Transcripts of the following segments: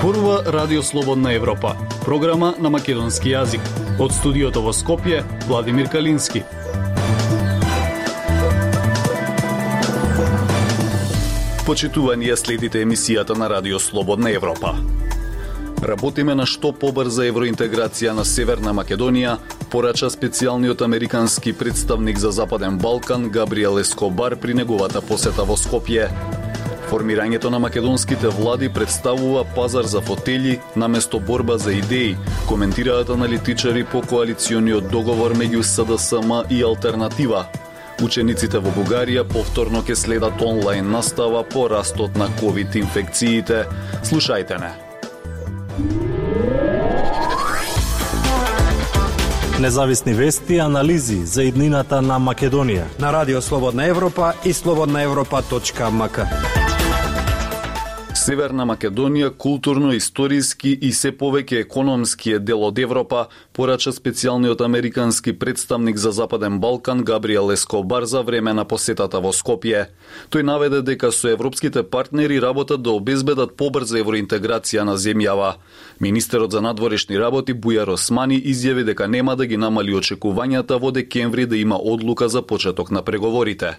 Зборува Радио Слободна Европа, програма на македонски јазик. Од студиото во Скопје, Владимир Калински. Почитувани ја следите емисијата на Радио Слободна Европа. Работиме на што побрза евроинтеграција на Северна Македонија, порача специјалниот американски представник за Западен Балкан Габриел Ескобар при неговата посета во Скопје. Формирањето на македонските влади представува пазар за фотели наместо борба за идеи, коментираат аналитичари по коалициониот договор меѓу СДСМ и Алтернатива. Учениците во Бугарија повторно ќе следат онлайн настава по растот на ковид инфекциите. Слушајте не. Независни вести и анализи за иднината на Македонија на Радио Слободна Европа и слободнаевропа.мк. Северна Македонија културно, историски и се повеќе економски е дел од Европа, порача специјалниот американски представник за Западен Балкан Габриел Ескобар за време на посетата во Скопје. Тој наведе дека со европските партнери работат да обезбедат побрза евроинтеграција на земјава. Министерот за надворешни работи Бујар Османи изјави дека нема да ги намали очекувањата во декември да има одлука за почеток на преговорите.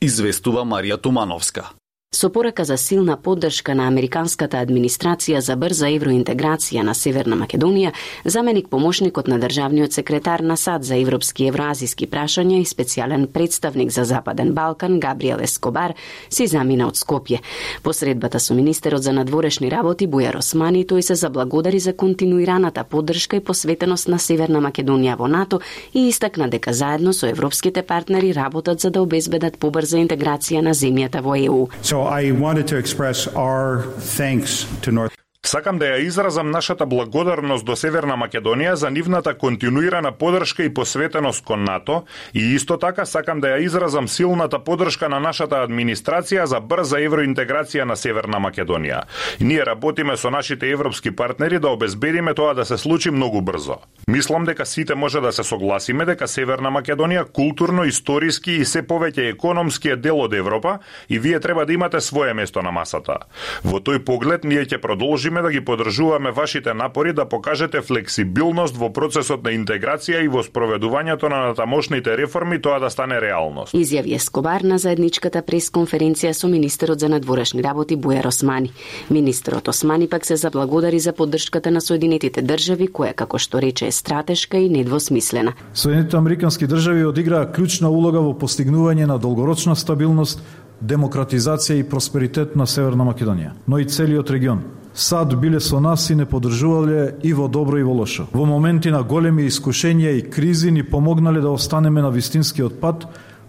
Известува Марија Тумановска. Со порака за силна поддршка на американската администрација за брза евроинтеграција на Северна Македонија, заменик помошникот на државниот секретар на САД за европски и евроазиски прашања и специјален представник за Западен Балкан Габриел Ескобар си замина од Скопје. Посредбата со министерот за надворешни работи Бујар Османи тој се заблагодари за континуираната поддршка и посветеност на Северна Македонија во НАТО и истакна дека заедно со европските партнери работат за да обезбедат побрза интеграција на земјата во ЕУ. So I wanted to express our thanks to North Сакам да ја изразам нашата благодарност до Северна Македонија за нивната континуирана поддршка и посветеност кон НАТО и исто така сакам да ја изразам силната поддршка на нашата администрација за брза евроинтеграција на Северна Македонија. Ние работиме со нашите европски партнери да обезбедиме тоа да се случи многу брзо. Мислам дека сите може да се согласиме дека Северна Македонија културно, историски и се повеќе економски е дел од Европа и вие треба да имате свое место на масата. Во тој поглед ние ќе продолжиме продолжиме да ги подржуваме вашите напори да покажете флексибилност во процесот на интеграција и во спроведувањето на натамошните реформи тоа да стане реалност. Изјави Ескобар на заедничката пресконференција со министерот за надворешни работи Бујар Османи. Министерот Османи пак се заблагодари за поддршката на Соединетите држави, која како што рече е стратешка и недвосмислена. Соединетите американски држави одиграа клучна улога во постигнување на долгорочна стабилност демократизација и просперитет на Северна Македонија, но и целиот регион. САД биле со нас и не подржувале и во добро и во лошо. Во моменти на големи искушенија и кризи ни помогнале да останеме на вистинскиот пат,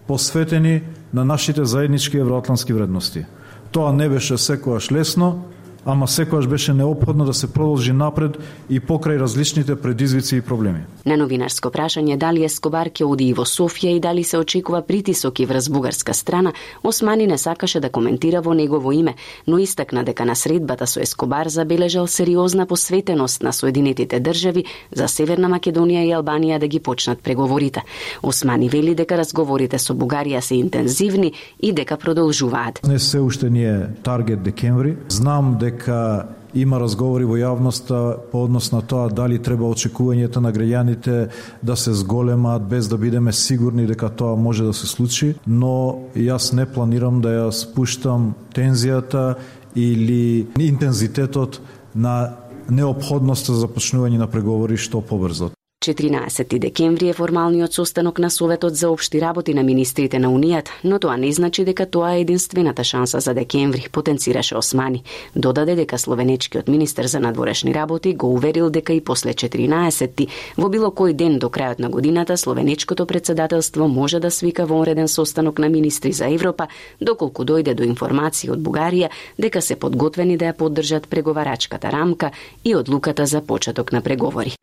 посветени на нашите заеднички евроатлански вредности. Тоа не беше секојаш лесно, ама секојаш беше необходно да се продолжи напред и покрај различните предизвици и проблеми. На новинарско прашање дали Ескобар ќе оди и во Софија и дали се очекува притисок и врз бугарска страна, Османи не сакаше да коментира во негово име, но истакна дека на средбата со Ескобар забележал сериозна посветеност на Соединетите држави за Северна Македонија и Албанија да ги почнат преговорите. Османи вели дека разговорите со Бугарија се интензивни и дека продолжуваат. Не се уште ни е таргет декември. Знам дека дека има разговори во јавноста по однос на тоа дали треба очекувањето на граѓаните да се зголемат без да бидеме сигурни дека тоа може да се случи, но јас не планирам да ја спуштам тензијата или интензитетот на необходноста за започнување на преговори што побрзо. 14 декември е формалниот состанок на Советот за општи работи на министрите на Унијат, но тоа не значи дека тоа е единствената шанса за декември, потенцираше Османи. Додаде дека словенечкиот министер за надворешни работи го уверил дека и после 14 во било кој ден до крајот на годината словенечкото председателство може да свика вонреден состанок на министри за Европа, доколку дојде до информации од Бугарија дека се подготвени да ја поддржат преговарачката рамка и одлуката за почеток на преговори.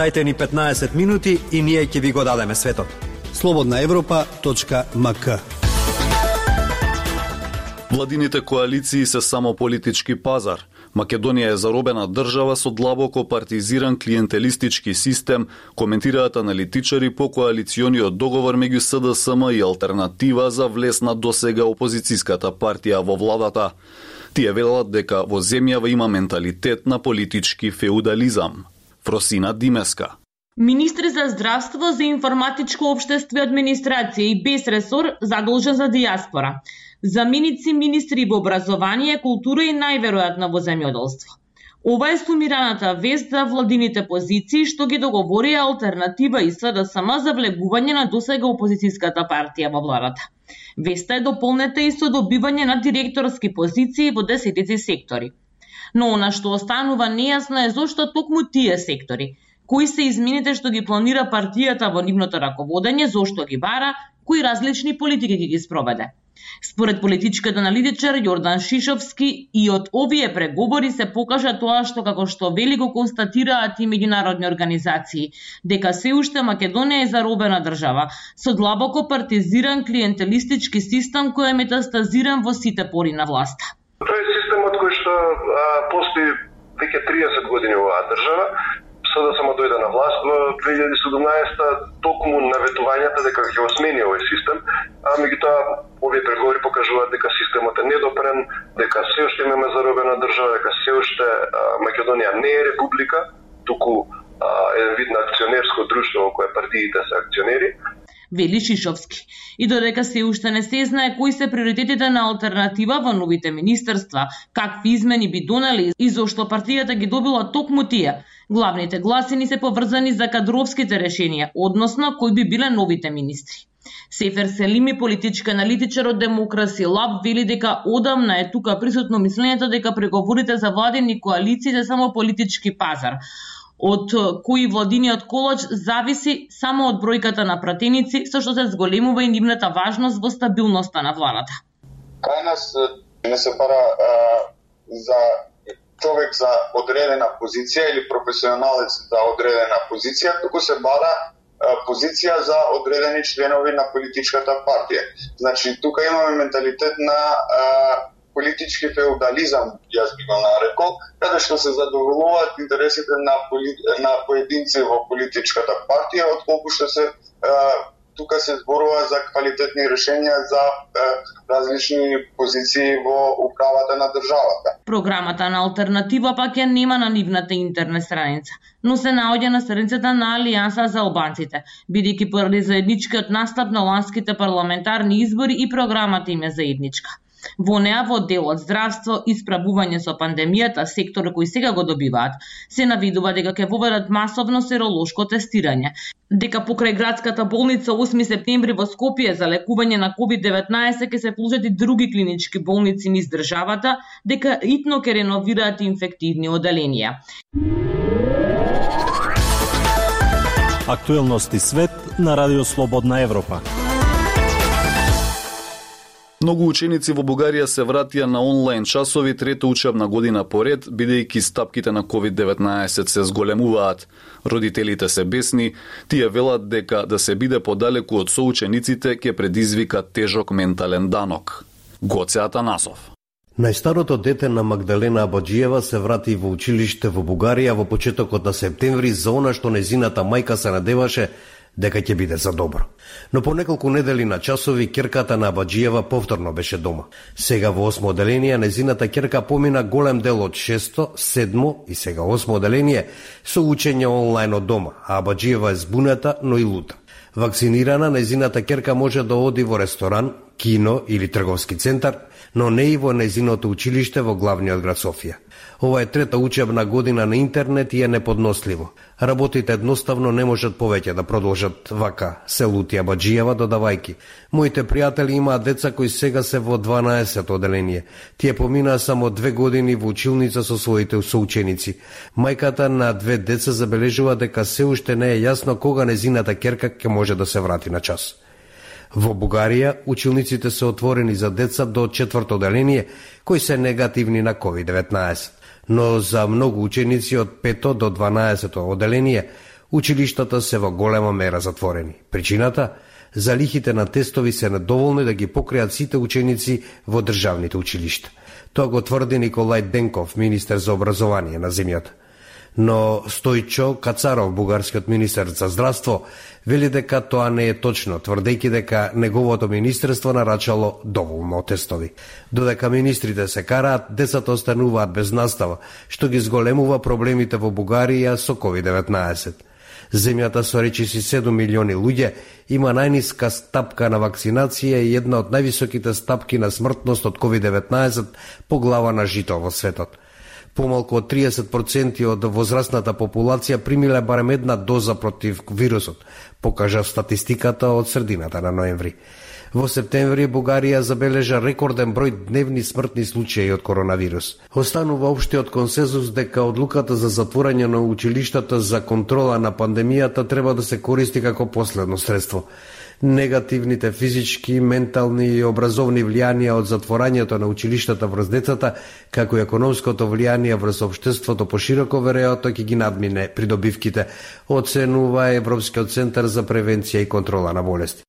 Дајте ни 15 минути и ние ќе ви го дадеме светот. Слободна Европа.мк Владините коалиции се само политички пазар. Македонија е заробена држава со длабоко партизиран клиентелистички систем, коментираат аналитичари по коалициониот договор меѓу СДСМ и алтернатива за влез на досега опозицијската партија во владата. Тие велат дека во земјава има менталитет на политички феудализам. Фросина Димеска Министри за здравство, за информатичко обштество и администрација и без ресор задолжен за диаспора заменици министри во образование, култура и најверојатно во земјоделство. Ова е сумираната вест за владините позиции што ги договорија алтернатива и СДСМ за влегување на досега опозицијската партија во владата. Веста е дополнета и со добивање на директорски позиции во десетици сектори. Но она што останува нејасно е зошто токму тие сектори, кои се измените што ги планира партијата во нивното раководење, зошто ги бара, кои различни политики ги ги спроведе. Според политичкиот аналитичар Јордан Шишовски, и од овие преговори се покажа тоа што како што вели го констатираат и меѓународни организации, дека се уште Македонија е заробена држава со длабоко партизиран клиентелистички систем кој е метастазиран во сите пори на власта. Тој е што а, постои веќе 30 години во оваа држава да само дојде на власт во 2017 токму наветувањата дека ќе осмени овој систем, а меѓутоа овие преговори покажуваат дека системот е недопрен, дека се уште имаме заробена држава, дека се уште Македонија не е република, туку еден вид на акционерско друштво во кое партиите се акционери вели Шишовски. И додека се уште не се знае кои се приоритетите на алтернатива во новите министерства, какви измени би донели и зошто партијата ги добила токму тие, главните гласини се поврзани за кадровските решенија, односно кои би биле новите министри. Сефер Селими, политички аналитичар од Демокраси Лаб, вели дека одамна е тука присутно мислењето дека преговорите за владени коалиции се само политички пазар, од кои владиниот колоч зависи само од бројката на пратеници, со што се зголемува и нивната важност во стабилноста на владата. Кај нас не се бара а, за човек за одредена позиција или професионалец за одредена позиција, туку се бара позиција за одредени членови на политичката партија. Значи, тука имаме менталитет на а, политички феудализам, јас би го нарекол, каде што се задоволуваат интересите на, поли... на поединци во политичката партија, отколку што се тука се зборува за квалитетни решенија за е, различни позиции во управата на државата. Програмата на алтернатива пак ја нема на нивната интернет страница, но се наоѓа на страницата на Алијанса за албанците, бидејќи поради заедничкиот настап на ланските парламентарни избори и програмата им е заедничка. Во неа во делот здравство и справување со пандемијата, сектор кој сега го добиваат, се навидува дека ќе воведат масовно серолошко тестирање, дека покрај градската болница 8 септември во Скопје за лекување на COVID-19 ќе се положат и други клинички болници низ државата, дека итно ќе реновираат инфективни оделенија. Актуелности свет на Радио Слободна Европа. Многу ученици во Бугарија се вратија на онлайн часови трета учебна година поред, бидејќи стапките на COVID-19 се зголемуваат. Родителите се бесни, тие велат дека да се биде подалеку од соучениците ќе предизвика тежок ментален данок. Гоце Атанасов. Најстарото дете на Магдалена Абаджиева се врати во училиште во Бугарија во почетокот на септември за она што незината мајка се надеваше дека ќе биде за добро. Но по неколку недели на часови керката на Абаджиева повторно беше дома. Сега во осмо оделение незината керка помина голем дел од шесто, седмо и сега осмо оделение со учење онлайн од дома, а Абаджиева е збуната, но и лута. Вакцинирана, незината керка може да оди во ресторан, кино или трговски центар, но не и во незиното училиште во главниот град Софија. Ова е трета учебна година на интернет и е неподносливо. Работите едноставно не можат повеќе да продолжат вака, се лути Баджиева додавајки. Моите пријатели имаат деца кои сега се во 12 оделение. Тие поминаа само две години во училница со своите соученици. Мајката на две деца забележува дека се уште не е јасно кога незината керка ќе може да се врати на час. Во Бугарија, училниците се отворени за деца до четврто оделение, кои се негативни на COVID-19 но за многу ученици од 5 до 12 оделение, училиштата се во голема мера затворени. Причината? Залихите на тестови се недоволни да ги покријат сите ученици во државните училишта. Тоа го тврди Николај Денков, министер за образование на земјата но Стојчо Кацаров, бугарскиот министер за здравство, вели дека тоа не е точно, тврдејќи дека неговото министерство нарачало доволно тестови. Додека министрите се караат, децата остануваат без настава, што ги зголемува проблемите во Бугарија со COVID-19. Земјата со речиси 7 милиони луѓе има најниска стапка на вакцинација и една од највисоките стапки на смртност од COVID-19 по глава на жито во светот. Помалку од 30% од возрастната популација примиле барем една доза против вирусот, покажа статистиката од средината на ноември. Во септември Бугарија забележа рекорден број дневни смртни случаи од коронавирус. Останува општиот консензус дека одлуката за затворање на училиштата за контрола на пандемијата треба да се користи како последно средство негативните физички, ментални и образовни влијанија од затворањето на училиштата врз децата, како и економското влијание врз обштеството пошироко, веројатно ќе ги надмине придобивките, оценува Европскиот центар за превенција и контрола на болести.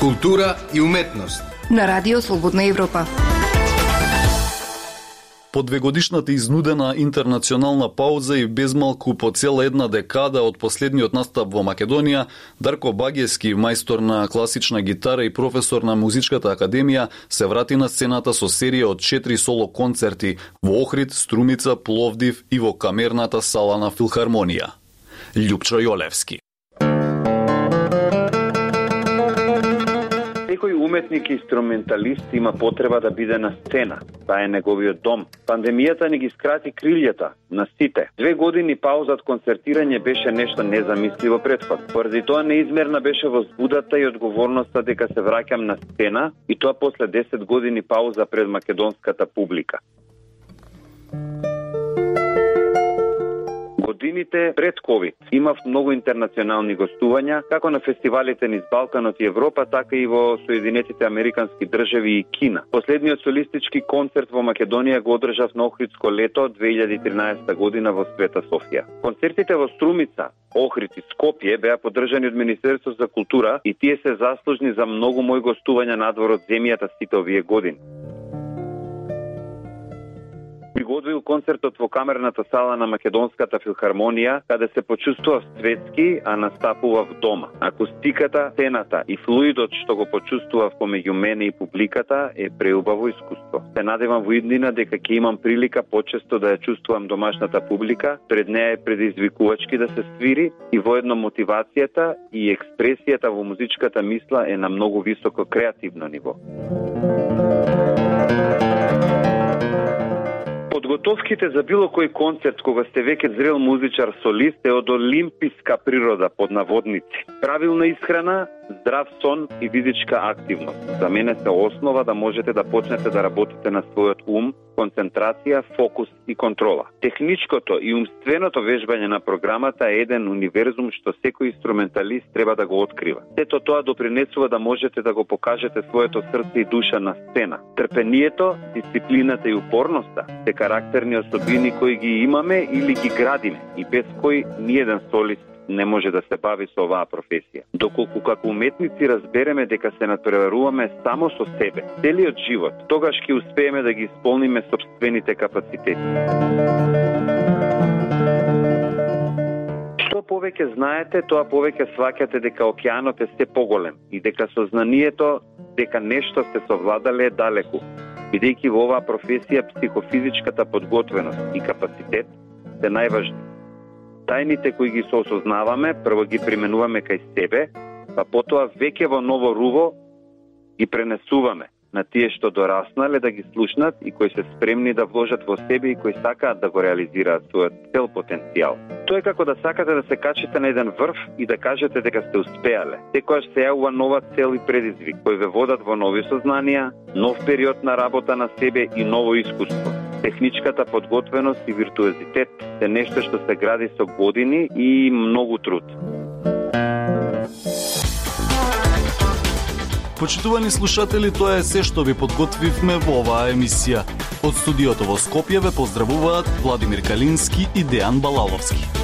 Култура и уметност на Радио Слободна Европа. По двегодишната изнудена интернационална пауза и безмалку по цела една декада од последниот настап во Македонија, Дарко Багески, мајстор на класична гитара и професор на Музичката академија, се врати на сцената со серија од четири соло концерти во Охрид, Струмица, Пловдив и во камерната сала на Филхармонија. Лјупчо Јолевски. Секој уметник и инструменталист има потреба да биде на сцена. Таа е неговиот дом. Пандемијата не ги скрати крилјата на сите. Две години пауза од концертирање беше нешто незамисливо предход. Поради тоа неизмерна беше возбудата и одговорноста дека се враќам на сцена и тоа после 10 години пауза пред македонската публика годините пред ковид имав многу интернационални гостувања, како на фестивалите низ Балканот и Европа, така и во Соединетите Американски држави и Кина. Последниот солистички концерт во Македонија го одржав на Охридско лето 2013 година во Света Софија. Концертите во Струмица, Охрид и Скопје беа поддржани од Министерството за култура и тие се заслужни за многу мои гостувања надвор од земјата сите овие години приготвил концертот во камерната сала на Македонската филхармонија, каде се почувствува светски, а настапува в дома. Акустиката, сцената и флуидот што го почувствував помеѓу мене и публиката е преубаво искуство. Се надевам во иднина дека ќе имам прилика почесто да ја чувствувам домашната публика, пред неа е предизвикувачки да се свири и воедно мотивацијата и експресијата во музичката мисла е на многу високо креативно ниво. Подготовките за било кој концерт кога сте веќе зрел музичар солист е од олимписка природа под наводници. Правилна исхрана, здрав сон и физичка активност. За мене се основа да можете да почнете да работите на својот ум, концентрација, фокус и контрола. Техничкото и умственото вежбање на програмата е еден универзум што секој инструменталист треба да го открива. Сето тоа допринесува да можете да го покажете своето срце и душа на сцена. Трпението, дисциплината и упорноста се карактерни особини кои ги имаме или ги градиме и без кои ниеден солист не може да се бави со оваа професија. Доколку како уметници разбереме дека се натпреваруваме само со себе, целиот живот, тогаш ќе успееме да ги исполниме собствените капацитети. Што повеќе знаете, тоа повеќе сваќате дека океанот е се поголем и дека сознанието дека нешто сте совладале е далеку, бидејќи во оваа професија психофизичката подготвеност и капацитет се најважни тајните кои ги соосознаваме, прво ги применуваме кај себе, па потоа веќе во ново руво ги пренесуваме на тие што дораснале да ги слушнат и кои се спремни да вложат во себе и кои сакаат да го реализираат својот цел потенцијал. Тоа е како да сакате да се качите на еден врв и да кажете дека сте успеале. Секојаш се јавува нова цел и предизвик кои ве водат во нови сознанија, нов период на работа на себе и ново искуство. Техничката подготвеност и виртуозитет се нешто што се гради со години и многу труд. Почитувани слушатели, тоа е се што ви подготвивме во оваа емисија. Од студиото во Скопје ве поздравуваат Владимир Калински и Дејан Балаловски.